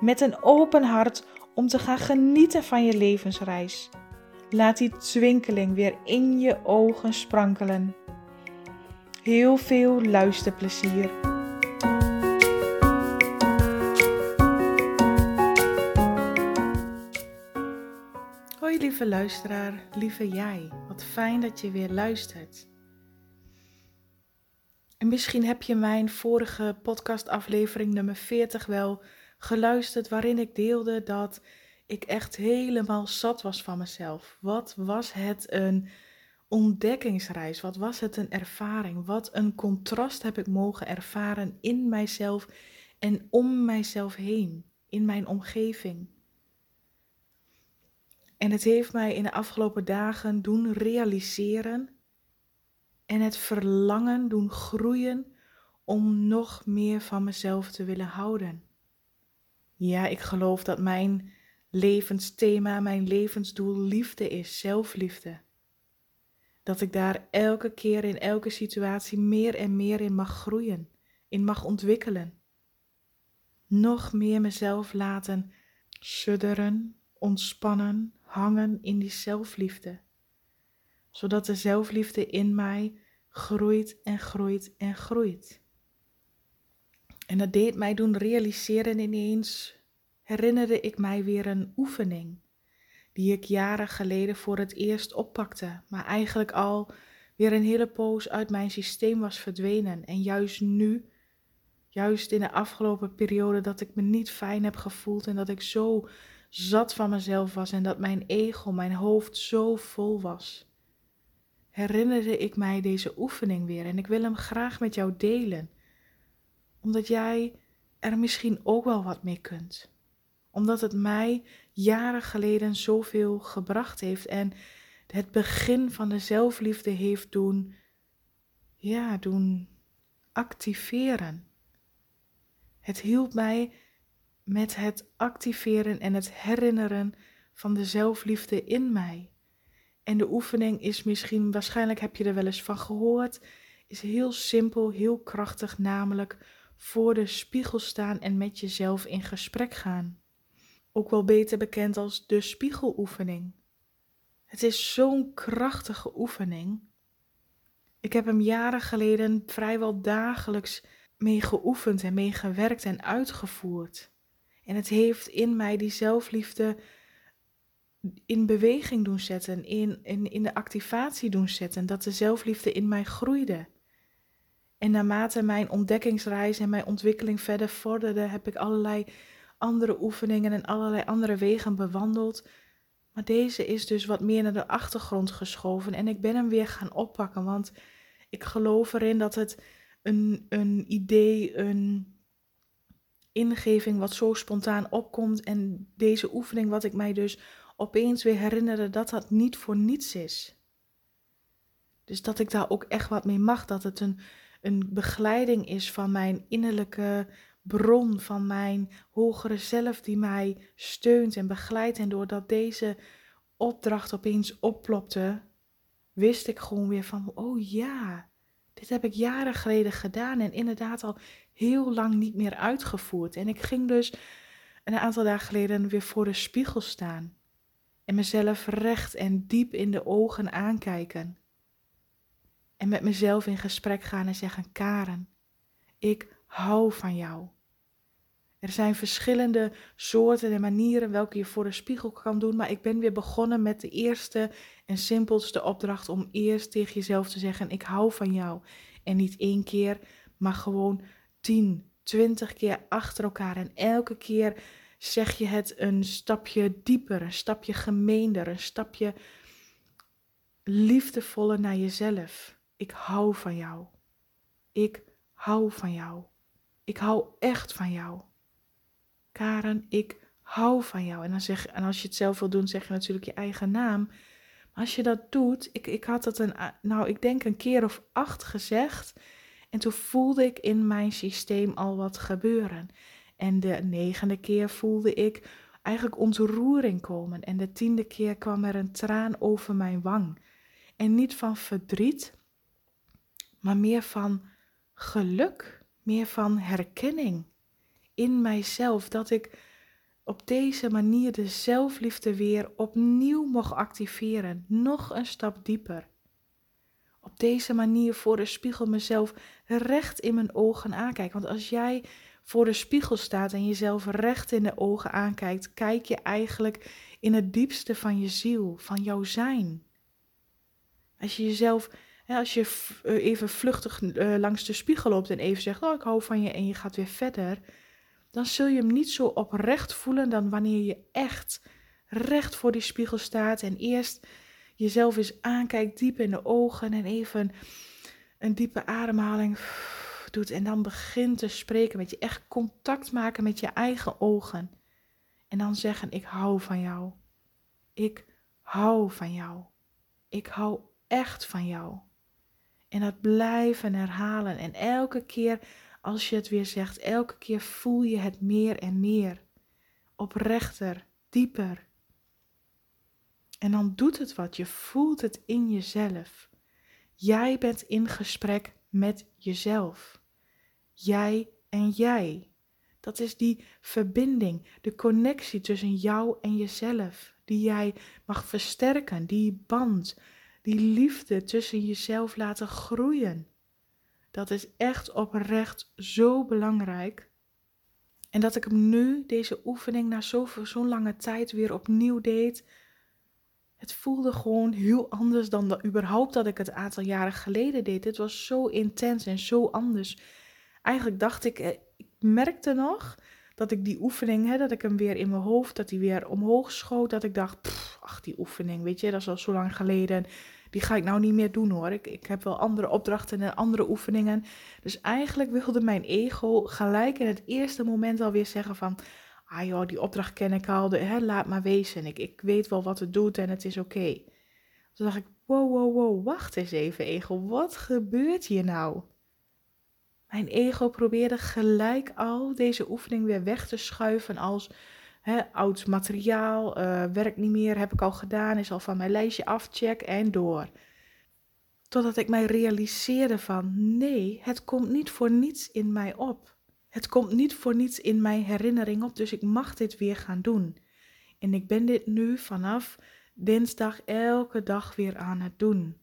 met een open hart om te gaan genieten van je levensreis. Laat die twinkeling weer in je ogen sprankelen. Heel veel luisterplezier. Hoi lieve luisteraar, lieve jij. Wat fijn dat je weer luistert. En misschien heb je mijn vorige podcastaflevering nummer 40 wel geluisterd waarin ik deelde dat ik echt helemaal zat was van mezelf. Wat was het een ontdekkingsreis? Wat was het een ervaring? Wat een contrast heb ik mogen ervaren in mijzelf en om mijzelf heen, in mijn omgeving. En het heeft mij in de afgelopen dagen doen realiseren en het verlangen doen groeien om nog meer van mezelf te willen houden. Ja, ik geloof dat mijn levensthema, mijn levensdoel liefde is, zelfliefde. Dat ik daar elke keer in elke situatie meer en meer in mag groeien, in mag ontwikkelen. Nog meer mezelf laten sudderen, ontspannen, hangen in die zelfliefde. Zodat de zelfliefde in mij groeit en groeit en groeit. En dat deed mij doen realiseren ineens, herinnerde ik mij weer een oefening die ik jaren geleden voor het eerst oppakte, maar eigenlijk al weer een hele poos uit mijn systeem was verdwenen. En juist nu, juist in de afgelopen periode dat ik me niet fijn heb gevoeld en dat ik zo zat van mezelf was en dat mijn ego, mijn hoofd zo vol was, herinnerde ik mij deze oefening weer en ik wil hem graag met jou delen omdat jij er misschien ook wel wat mee kunt. Omdat het mij jaren geleden zoveel gebracht heeft en het begin van de zelfliefde heeft doen, ja, doen activeren. Het hielp mij met het activeren en het herinneren van de zelfliefde in mij. En de oefening is misschien, waarschijnlijk heb je er wel eens van gehoord, is heel simpel, heel krachtig, namelijk voor de spiegel staan en met jezelf in gesprek gaan. Ook wel beter bekend als de spiegeloefening. Het is zo'n krachtige oefening. Ik heb hem jaren geleden vrijwel dagelijks mee geoefend en mee gewerkt en uitgevoerd. En het heeft in mij die zelfliefde in beweging doen zetten, in, in, in de activatie doen zetten, dat de zelfliefde in mij groeide. En naarmate mijn ontdekkingsreis en mijn ontwikkeling verder vorderde, heb ik allerlei andere oefeningen en allerlei andere wegen bewandeld. Maar deze is dus wat meer naar de achtergrond geschoven en ik ben hem weer gaan oppakken, want ik geloof erin dat het een, een idee, een ingeving wat zo spontaan opkomt en deze oefening wat ik mij dus opeens weer herinnerde dat dat niet voor niets is. Dus dat ik daar ook echt wat mee mag, dat het een, een begeleiding is van mijn innerlijke bron, van mijn hogere zelf die mij steunt en begeleidt. En doordat deze opdracht opeens opplopte, wist ik gewoon weer van, oh ja, dit heb ik jaren geleden gedaan en inderdaad al heel lang niet meer uitgevoerd. En ik ging dus een aantal dagen geleden weer voor de spiegel staan en mezelf recht en diep in de ogen aankijken en met mezelf in gesprek gaan en zeggen: Karen, ik hou van jou. Er zijn verschillende soorten en manieren welke je voor de spiegel kan doen, maar ik ben weer begonnen met de eerste en simpelste opdracht om eerst tegen jezelf te zeggen: Ik hou van jou. En niet één keer, maar gewoon tien, twintig keer achter elkaar. En elke keer zeg je het een stapje dieper, een stapje gemeender, een stapje liefdevoller naar jezelf. Ik hou van jou. Ik hou van jou. Ik hou echt van jou. Karen, ik hou van jou. En, dan zeg, en als je het zelf wil doen, zeg je natuurlijk je eigen naam. Maar als je dat doet, ik, ik had het een, nou, ik denk een keer of acht gezegd. En toen voelde ik in mijn systeem al wat gebeuren. En de negende keer voelde ik eigenlijk ontroering komen. En de tiende keer kwam er een traan over mijn wang. En niet van verdriet, maar meer van geluk, meer van herkenning in mijzelf. Dat ik op deze manier de zelfliefde weer opnieuw mocht activeren, nog een stap dieper. Op deze manier voor de spiegel mezelf recht in mijn ogen aankijken. Want als jij voor de spiegel staat en jezelf recht in de ogen aankijkt, kijk je eigenlijk in het diepste van je ziel, van jouw zijn. Als je jezelf, als je eh, even vluchtig eh, langs de spiegel loopt en even zegt, oh ik hou van je en je gaat weer verder, dan zul je hem niet zo oprecht voelen dan wanneer je echt recht voor die spiegel staat en eerst jezelf eens aankijkt diep in de ogen en even een diepe ademhaling doet en dan begint te spreken met je, echt contact maken met je eigen ogen. En dan zeggen, ik hou van jou. Ik hou van jou. Ik hou echt van jou. En dat blijven herhalen. En elke keer als je het weer zegt, elke keer voel je het meer en meer. Oprechter, dieper. En dan doet het wat. Je voelt het in jezelf. Jij bent in gesprek met jezelf. Jij en jij. Dat is die verbinding, de connectie tussen jou en jezelf, die jij mag versterken, die band, die liefde tussen jezelf laten groeien. Dat is echt oprecht zo belangrijk. En dat ik hem nu, deze oefening, na zo'n lange tijd weer opnieuw deed. Het voelde gewoon heel anders dan dat, überhaupt dat ik het een aantal jaren geleden deed. Het was zo intens en zo anders. Eigenlijk dacht ik, eh, ik merkte nog dat ik die oefening, hè, dat ik hem weer in mijn hoofd, dat hij weer omhoog schoot. Dat ik dacht, ach die oefening, weet je, dat is al zo lang geleden die ga ik nou niet meer doen hoor. Ik, ik heb wel andere opdrachten en andere oefeningen. Dus eigenlijk wilde mijn ego gelijk in het eerste moment alweer zeggen van... Ah joh, die opdracht ken ik al, de, hè, laat maar wezen. Ik, ik weet wel wat het doet en het is oké. Toen dacht ik, wow, wow, wow, wacht eens even ego. Wat gebeurt hier nou? Mijn ego probeerde gelijk al deze oefening weer weg te schuiven als Oud materiaal, uh, werkt niet meer, heb ik al gedaan, is al van mijn lijstje af, check en door. Totdat ik mij realiseerde van nee, het komt niet voor niets in mij op. Het komt niet voor niets in mijn herinnering op, dus ik mag dit weer gaan doen. En ik ben dit nu vanaf dinsdag elke dag weer aan het doen.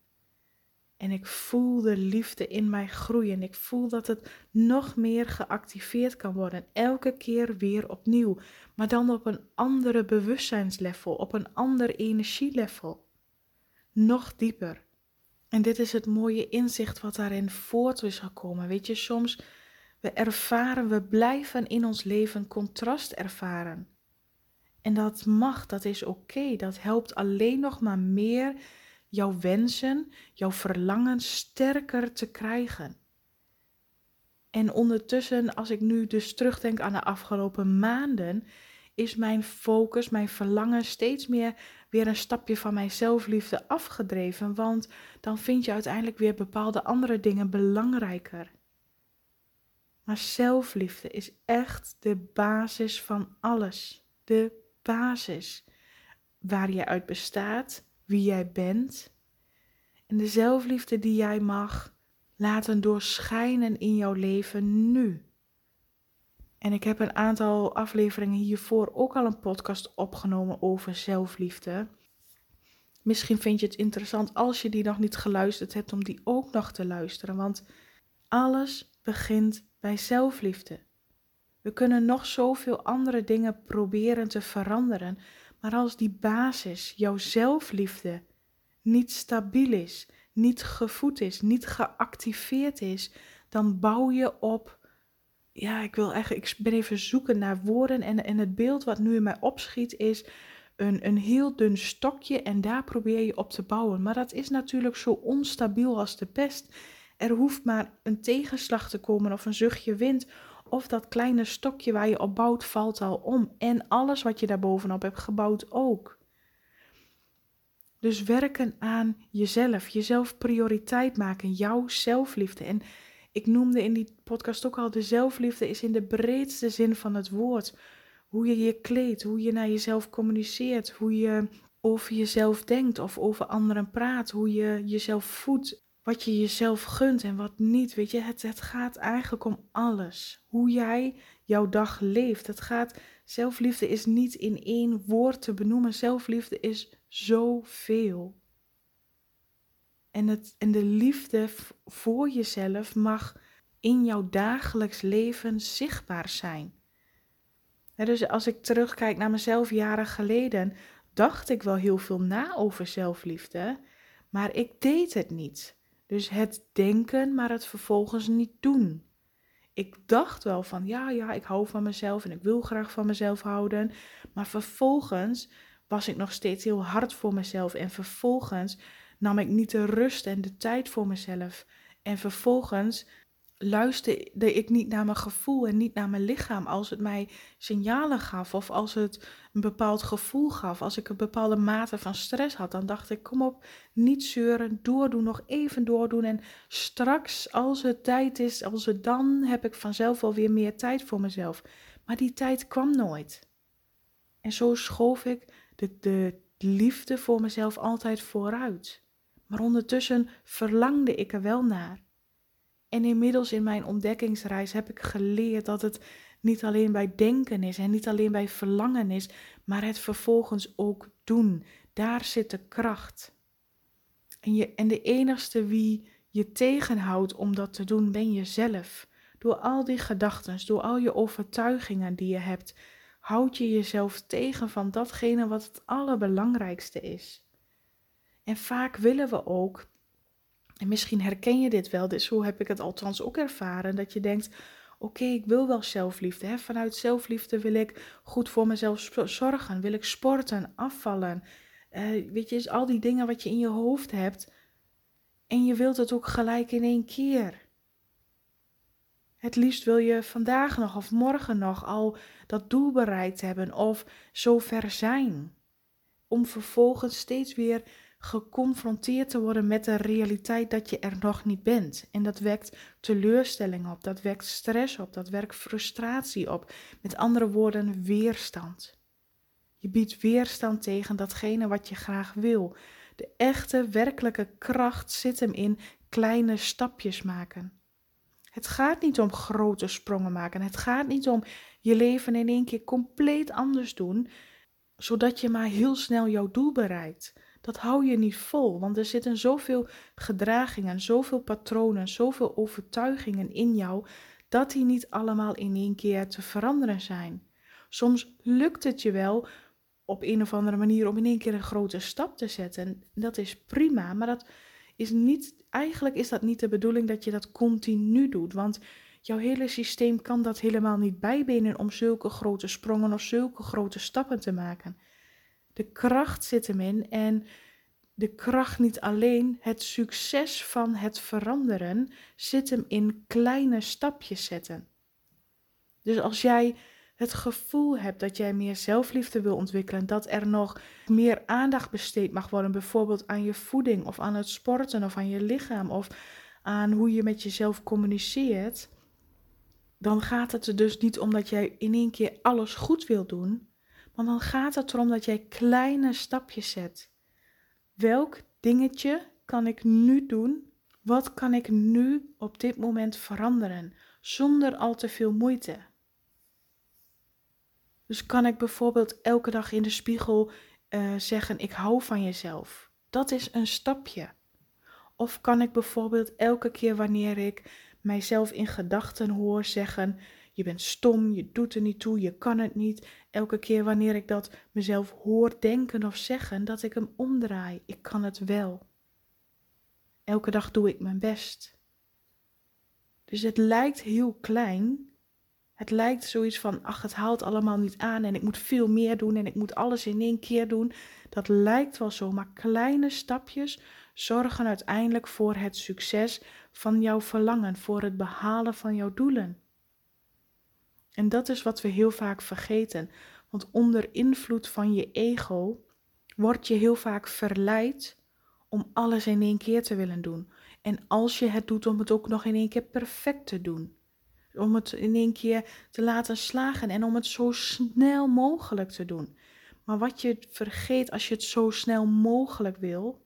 En ik voel de liefde in mij groeien. Ik voel dat het nog meer geactiveerd kan worden. Elke keer weer opnieuw. Maar dan op een andere bewustzijnslevel, op een ander energielevel. Nog dieper. En dit is het mooie inzicht wat daarin voort is gekomen. Weet je, soms we ervaren, we blijven in ons leven contrast ervaren. En dat mag, dat is oké. Dat helpt alleen nog maar meer jouw wensen, jouw verlangen sterker te krijgen. En ondertussen, als ik nu dus terugdenk aan de afgelopen maanden, is mijn focus, mijn verlangen steeds meer weer een stapje van mijn zelfliefde afgedreven. Want dan vind je uiteindelijk weer bepaalde andere dingen belangrijker. Maar zelfliefde is echt de basis van alles. De basis waar je uit bestaat, wie jij bent. En de zelfliefde die jij mag laten doorschijnen in jouw leven nu. En ik heb een aantal afleveringen hiervoor ook al een podcast opgenomen over zelfliefde. Misschien vind je het interessant als je die nog niet geluisterd hebt om die ook nog te luisteren, want alles begint bij zelfliefde. We kunnen nog zoveel andere dingen proberen te veranderen, maar als die basis, jouw zelfliefde, niet stabiel is, niet gevoed is, niet geactiveerd is, dan bouw je op. Ja, ik wil eigenlijk, ik ben even zoeken naar woorden en, en het beeld wat nu in mij opschiet is een, een heel dun stokje en daar probeer je op te bouwen. Maar dat is natuurlijk zo onstabiel als de pest. Er hoeft maar een tegenslag te komen of een zuchtje wind of dat kleine stokje waar je op bouwt valt al om. En alles wat je daarbovenop hebt gebouwd ook. Dus werken aan jezelf, jezelf prioriteit maken, jouw zelfliefde. En ik noemde in die podcast ook al, de zelfliefde is in de breedste zin van het woord. Hoe je je kleedt, hoe je naar jezelf communiceert, hoe je over jezelf denkt of over anderen praat, hoe je jezelf voedt, wat je jezelf gunt en wat niet. Weet je, het, het gaat eigenlijk om alles. Hoe jij jouw dag leeft. Het gaat, zelfliefde is niet in één woord te benoemen. Zelfliefde is zoveel. En, het, en de liefde voor jezelf mag in jouw dagelijks leven zichtbaar zijn. dus als ik terugkijk naar mezelf jaren geleden, dacht ik wel heel veel na over zelfliefde, maar ik deed het niet. Dus het denken, maar het vervolgens niet doen. Ik dacht wel van ja, ja, ik hou van mezelf en ik wil graag van mezelf houden, maar vervolgens was ik nog steeds heel hard voor mezelf en vervolgens nam ik niet de rust en de tijd voor mezelf. En vervolgens luisterde ik niet naar mijn gevoel en niet naar mijn lichaam als het mij signalen gaf of als het een bepaald gevoel gaf, als ik een bepaalde mate van stress had, dan dacht ik kom op, niet zeuren, doordoen, nog even doordoen en straks als het tijd is, als het dan, heb ik vanzelf alweer meer tijd voor mezelf. Maar die tijd kwam nooit. En zo schoof ik de, de liefde voor mezelf altijd vooruit. Maar ondertussen verlangde ik er wel naar. En inmiddels in mijn ontdekkingsreis heb ik geleerd dat het niet alleen bij denken is en niet alleen bij verlangen is, maar het vervolgens ook doen. Daar zit de kracht. En, je, en de enigste wie je tegenhoudt om dat te doen, ben jezelf. Door al die gedachten, door al je overtuigingen die je hebt, houd je jezelf tegen van datgene wat het allerbelangrijkste is. En vaak willen we ook, en misschien herken je dit wel, dus zo heb ik het althans ook ervaren, dat je denkt: oké, ik wil wel zelfliefde. Hè? Vanuit zelfliefde wil ik goed voor mezelf zorgen, wil ik sporten, afvallen. Uh, weet je, al die dingen wat je in je hoofd hebt. En je wilt het ook gelijk in één keer. Het liefst wil je vandaag nog of morgen nog al dat doel bereikt hebben of zo ver zijn. Om vervolgens steeds weer geconfronteerd te worden met de realiteit dat je er nog niet bent. En dat wekt teleurstelling op, dat wekt stress op, dat wekt frustratie op. Met andere woorden, weerstand. Je biedt weerstand tegen datgene wat je graag wil. De echte, werkelijke kracht zit hem in kleine stapjes maken. Het gaat niet om grote sprongen maken. Het gaat niet om je leven in één keer compleet anders doen, zodat je maar heel snel jouw doel bereikt dat hou je niet vol, want er zitten zoveel gedragingen, zoveel patronen, zoveel overtuigingen in jou, dat die niet allemaal in één keer te veranderen zijn. Soms lukt het je wel op een of andere manier om in één keer een grote stap te zetten. Dat is prima, maar dat is niet, eigenlijk is dat niet de bedoeling dat je dat continu doet, want jouw hele systeem kan dat helemaal niet bijbenen om zulke grote sprongen of zulke grote stappen te maken. De kracht zit hem in en de kracht niet alleen, het succes van het veranderen zit hem in kleine stapjes zetten. Dus als jij het gevoel hebt dat jij meer zelfliefde wil ontwikkelen, dat er nog meer aandacht besteed mag worden, bijvoorbeeld aan je voeding of aan het sporten of aan je lichaam of aan hoe je met jezelf communiceert, dan gaat het er dus niet om dat jij in één keer alles goed wil doen, maar dan gaat het erom dat jij kleine stapjes zet. Welk dingetje kan ik nu doen? Wat kan ik nu op dit moment veranderen zonder al te veel moeite? Dus kan ik bijvoorbeeld elke dag in de spiegel uh, zeggen: Ik hou van jezelf. Dat is een stapje. Of kan ik bijvoorbeeld elke keer wanneer ik mijzelf in gedachten hoor zeggen: je bent stom, je doet er niet toe, je kan het niet. Elke keer wanneer ik dat mezelf hoor denken of zeggen, dat ik hem omdraai. Ik kan het wel. Elke dag doe ik mijn best. Dus het lijkt heel klein. Het lijkt zoiets van, ach, het haalt allemaal niet aan en ik moet veel meer doen en ik moet alles in één keer doen. Dat lijkt wel zo, maar kleine stapjes zorgen uiteindelijk voor het succes van jouw verlangen, voor het behalen van jouw doelen. En dat is wat we heel vaak vergeten. Want onder invloed van je ego word je heel vaak verleid om alles in één keer te willen doen. En als je het doet, om het ook nog in één keer perfect te doen. Om het in één keer te laten slagen en om het zo snel mogelijk te doen. Maar wat je vergeet als je het zo snel mogelijk wil,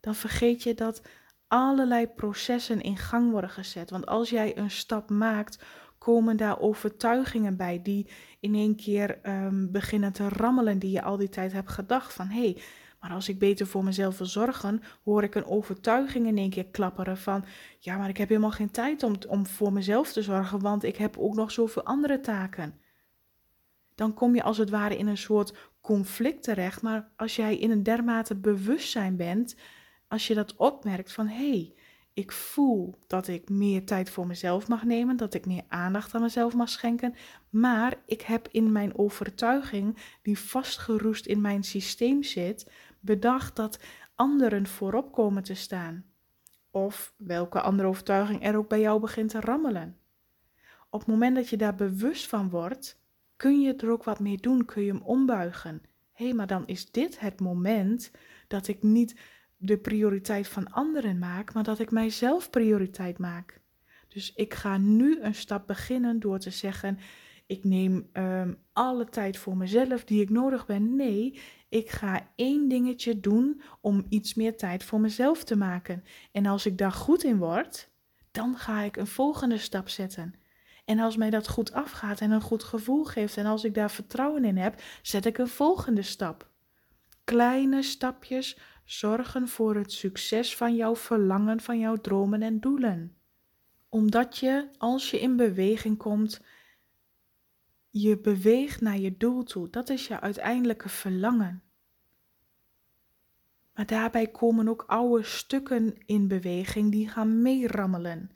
dan vergeet je dat allerlei processen in gang worden gezet. Want als jij een stap maakt, komen daar overtuigingen bij die in één keer um, beginnen te rammelen, die je al die tijd hebt gedacht van hé, hey, maar als ik beter voor mezelf wil zorgen, hoor ik een overtuiging in één keer klapperen van ja, maar ik heb helemaal geen tijd om, om voor mezelf te zorgen, want ik heb ook nog zoveel andere taken. Dan kom je als het ware in een soort conflict terecht, maar als jij in een dermate bewustzijn bent, als je dat opmerkt van hé, hey, ik voel dat ik meer tijd voor mezelf mag nemen, dat ik meer aandacht aan mezelf mag schenken, maar ik heb in mijn overtuiging, die vastgeroest in mijn systeem zit, bedacht dat anderen voorop komen te staan. Of welke andere overtuiging er ook bij jou begint te rammelen. Op het moment dat je daar bewust van wordt, kun je er ook wat mee doen, kun je hem ombuigen. Hé, hey, maar dan is dit het moment dat ik niet de prioriteit van anderen maak, maar dat ik mijzelf prioriteit maak. Dus ik ga nu een stap beginnen door te zeggen: ik neem um, alle tijd voor mezelf die ik nodig ben. Nee, ik ga één dingetje doen om iets meer tijd voor mezelf te maken. En als ik daar goed in word, dan ga ik een volgende stap zetten. En als mij dat goed afgaat en een goed gevoel geeft en als ik daar vertrouwen in heb, zet ik een volgende stap. Kleine stapjes zorgen voor het succes van jouw verlangen, van jouw dromen en doelen. Omdat je, als je in beweging komt, je beweegt naar je doel toe. Dat is je uiteindelijke verlangen. Maar daarbij komen ook oude stukken in beweging die gaan meerammelen.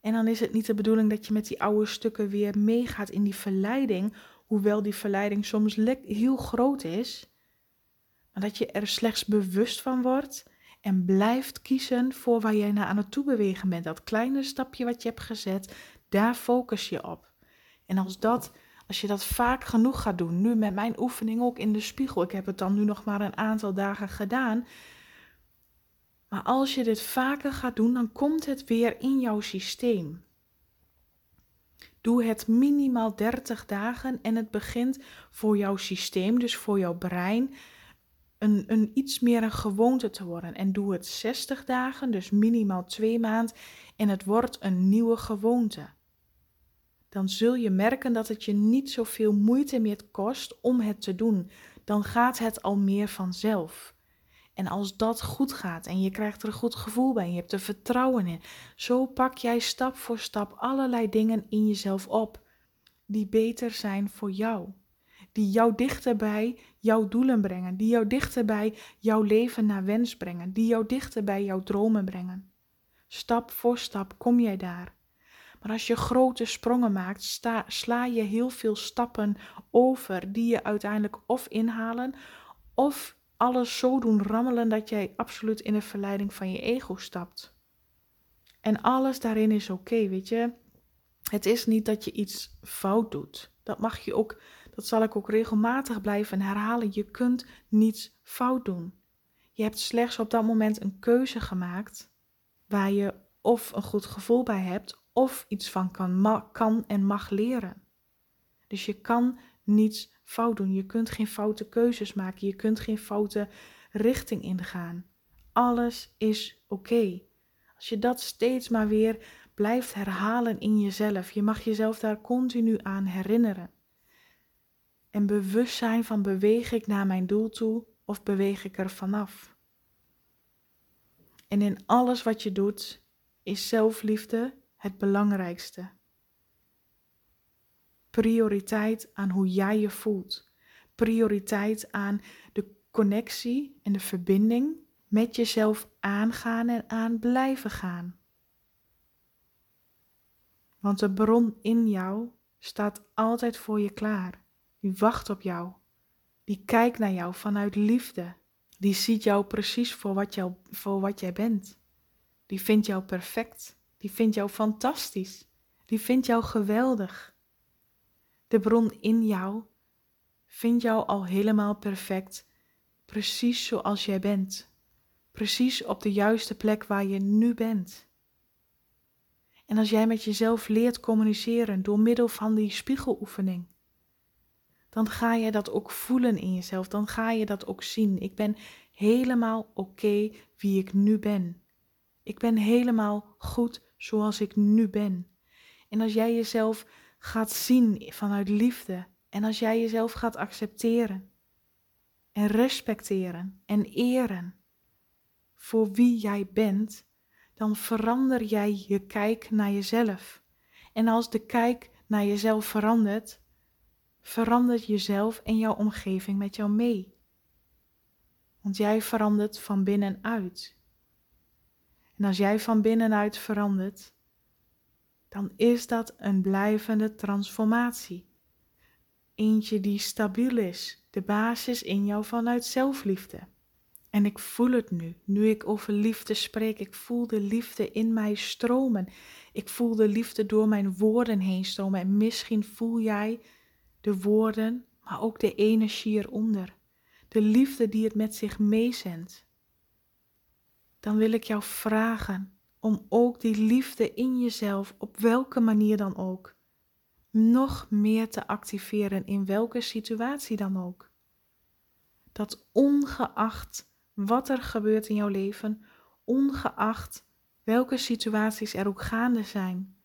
En dan is het niet de bedoeling dat je met die oude stukken weer meegaat in die verleiding, hoewel die verleiding soms heel groot is maar dat je er slechts bewust van wordt en blijft kiezen voor waar jij naar aan het toe bewegen bent. Dat kleine stapje wat je hebt gezet, daar focus je op. En als, dat, als je dat vaak genoeg gaat doen, nu met mijn oefening ook in de spiegel, ik heb het dan nu nog maar een aantal dagen gedaan. Maar als je dit vaker gaat doen, dan komt het weer in jouw systeem. Doe het minimaal 30 dagen en het begint voor jouw systeem, dus voor jouw brein, een, een iets meer een gewoonte te worden. En doe het 60 dagen, dus minimaal twee maanden, en het wordt een nieuwe gewoonte. Dan zul je merken dat het je niet zoveel moeite meer kost om het te doen. Dan gaat het al meer vanzelf. En als dat goed gaat en je krijgt er een goed gevoel bij en je hebt er vertrouwen in, zo pak jij stap voor stap allerlei dingen in jezelf op die beter zijn voor jou die jou dichter bij jouw doelen brengen, die jou dichter bij jouw leven naar wens brengen, die jou dichter bij jouw dromen brengen. Stap voor stap kom jij daar. Maar als je grote sprongen maakt, sla je heel veel stappen over die je uiteindelijk of inhalen of alles zo doen rammelen dat jij absoluut in de verleiding van je ego stapt. En alles daarin is oké, weet je. Het is niet dat je iets fout doet. Dat mag je ook dat zal ik ook regelmatig blijven herhalen. Je kunt niets fout doen. Je hebt slechts op dat moment een keuze gemaakt waar je of een goed gevoel bij hebt of iets van kan, kan en mag leren. Dus je kan niets fout doen. Je kunt geen foute keuzes maken. Je kunt geen foute richting ingaan. Alles is oké. Als je dat steeds maar weer blijft herhalen in jezelf, je mag jezelf daar continu aan herinneren en bewust zijn van beweeg ik naar mijn doel toe of beweeg ik er vanaf. En in alles wat je doet is zelfliefde het belangrijkste. Prioriteit aan hoe jij je voelt. Prioriteit aan de connectie en de verbinding met jezelf aangaan en aan blijven gaan. Want de bron in jou staat altijd voor je klaar. Die wacht op jou. Die kijkt naar jou vanuit liefde. Die ziet jou precies voor wat, voor wat jij bent. Die vindt jou perfect. Die vindt jou fantastisch. Die vindt jou geweldig. De bron in jou vindt jou al helemaal perfect, precies zoals jij bent. Precies op de juiste plek waar je nu bent. En als jij met jezelf leert communiceren door middel van die spiegeloefening, dan ga je dat ook voelen in jezelf. Dan ga je dat ook zien. Ik ben helemaal oké wie ik nu ben. Ik ben helemaal goed zoals ik nu ben. En als jij jezelf gaat zien vanuit liefde en als jij jezelf gaat accepteren en respecteren en eren voor wie jij bent, dan verander jij je kijk naar jezelf. En als de kijk naar jezelf verandert, verandert jezelf en jouw omgeving met jou mee. Want jij verandert van binnenuit. En als jij van binnenuit verandert, dan is dat een blijvende transformatie. Eentje die stabiel is, de basis in jou vanuit zelfliefde. En ik voel het nu, nu ik over liefde spreek. Ik voel de liefde in mij stromen. Ik voel de liefde door mijn woorden heen stromen. En misschien voel jij de woorden, maar ook de energie eronder. De liefde die het met zich meezendt. Dan wil ik jou vragen om ook die liefde in jezelf, op welke manier dan ook, nog meer te activeren in welke situatie dan ook. Dat ongeacht wat er gebeurt in jouw leven, ongeacht welke situaties er ook gaande zijn,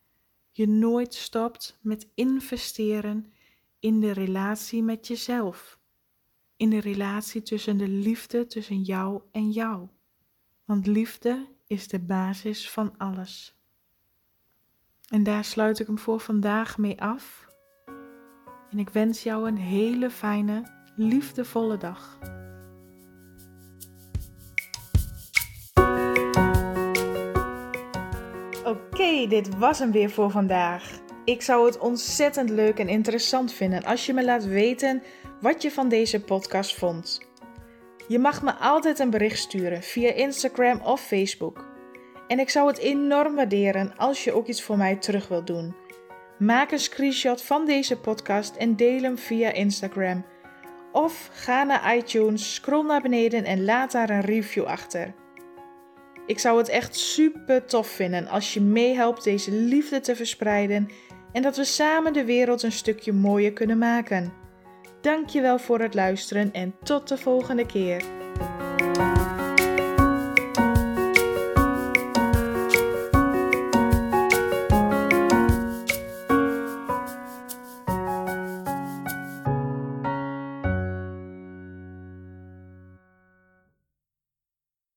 je nooit stopt met investeren in de relatie met jezelf. In de relatie tussen de liefde tussen jou en jou. Want liefde is de basis van alles. En daar sluit ik hem voor vandaag mee af. En ik wens jou een hele fijne, liefdevolle dag. Oké, dit was hem weer voor vandaag. Ik zou het ontzettend leuk en interessant vinden als je me laat weten wat je van deze podcast vond. Je mag me altijd een bericht sturen via Instagram of Facebook. En ik zou het enorm waarderen als je ook iets voor mij terug wilt doen. Maak een screenshot van deze podcast en deel hem via Instagram. Of ga naar iTunes, scroll naar beneden en laat daar een review achter. Ik zou het echt super tof vinden als je meehelpt deze liefde te verspreiden en dat we samen de wereld een stukje mooier kunnen maken. Dankjewel voor het luisteren en tot de volgende keer.